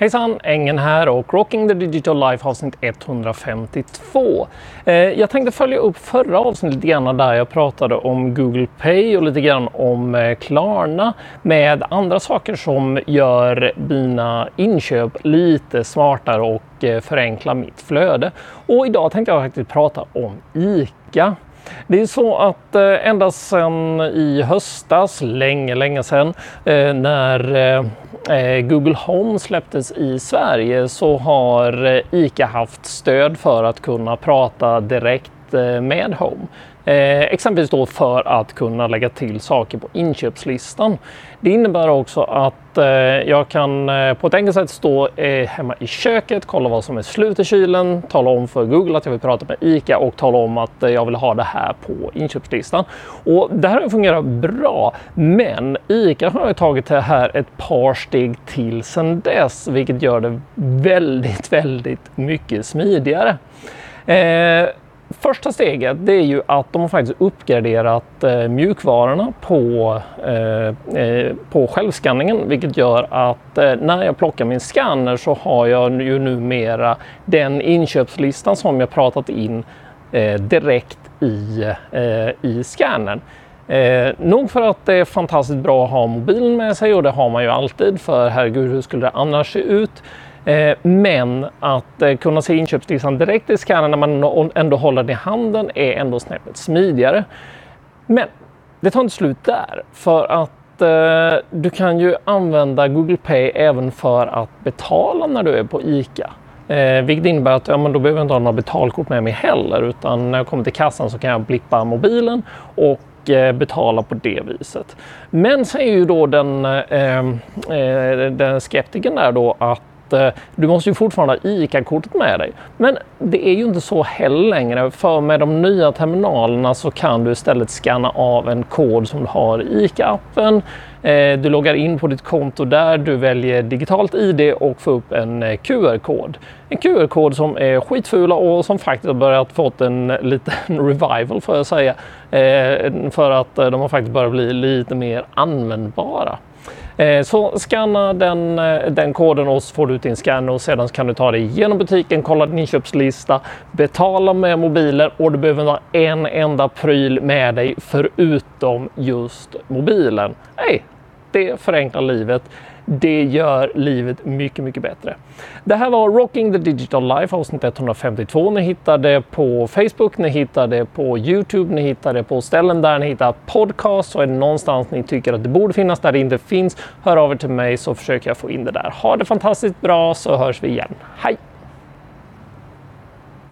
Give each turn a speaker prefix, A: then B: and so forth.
A: Hejsan! Engen här och Rocking the Digital Life avsnitt 152. Eh, jag tänkte följa upp förra avsnittet lite grann där jag pratade om Google Pay och lite grann om eh, Klarna med andra saker som gör mina inköp lite smartare och eh, förenklar mitt flöde. Och idag tänkte jag faktiskt prata om ICA. Det är så att ända sedan i höstas, länge, länge sedan, när Eh, Google Home släpptes i Sverige så har eh, ICA haft stöd för att kunna prata direkt eh, med Home. Eh, exempelvis då för att kunna lägga till saker på inköpslistan. Det innebär också att eh, jag kan eh, på ett enkelt sätt stå eh, hemma i köket, kolla vad som är slut i kylen, tala om för Google att jag vill prata med ICA och tala om att eh, jag vill ha det här på inköpslistan. Och det här fungerar bra, men ICA har tagit det här ett par steg till sedan dess, vilket gör det väldigt, väldigt mycket smidigare. Eh, Första steget det är ju att de har faktiskt uppgraderat eh, mjukvarorna på, eh, eh, på självskanningen vilket gör att eh, när jag plockar min scanner så har jag ju numera den inköpslistan som jag pratat in eh, direkt i, eh, i scannern. Eh, nog för att det är fantastiskt bra att ha mobilen med sig och det har man ju alltid för herregud hur skulle det annars se ut? Eh, men att eh, kunna se inköpslistan direkt i skannern när man ändå håller den i handen är ändå snäppet smidigare. Men det tar inte slut där för att eh, du kan ju använda Google Pay även för att betala när du är på ICA. Eh, vilket innebär att ja, men då behöver jag inte ha några betalkort med mig heller utan när jag kommer till kassan så kan jag blippa mobilen och betala på det viset. Men säger ju då den, eh, den skeptiken där då att Eh, du måste ju fortfarande ha ICA-kortet med dig. Men det är ju inte så heller längre för med de nya terminalerna så kan du istället scanna av en kod som du har i ICA-appen. Eh, du loggar in på ditt konto där, du väljer digitalt ID och får upp en eh, QR-kod. En QR-kod som är skitfula och som faktiskt har börjat fått en liten revival får jag säga. Eh, för att eh, de har faktiskt börjat bli lite mer användbara. Eh, så scanna den, eh, den koden och så får du ut din scanner och sedan kan du ta dig igenom butiken, kolla din inköpslista, betala med mobilen och du behöver ha en enda pryl med dig förutom just mobilen. Hey, det förenklar livet. Det gör livet mycket, mycket bättre. Det här var Rocking the Digital Life avsnitt 152. Ni hittar det på Facebook, ni hittar det på Youtube, ni hittar det på ställen där ni hittar podcast. Så är det någonstans ni tycker att det borde finnas där det inte finns, hör av er till mig så försöker jag få in det där. Ha det fantastiskt bra så hörs vi igen. Hej!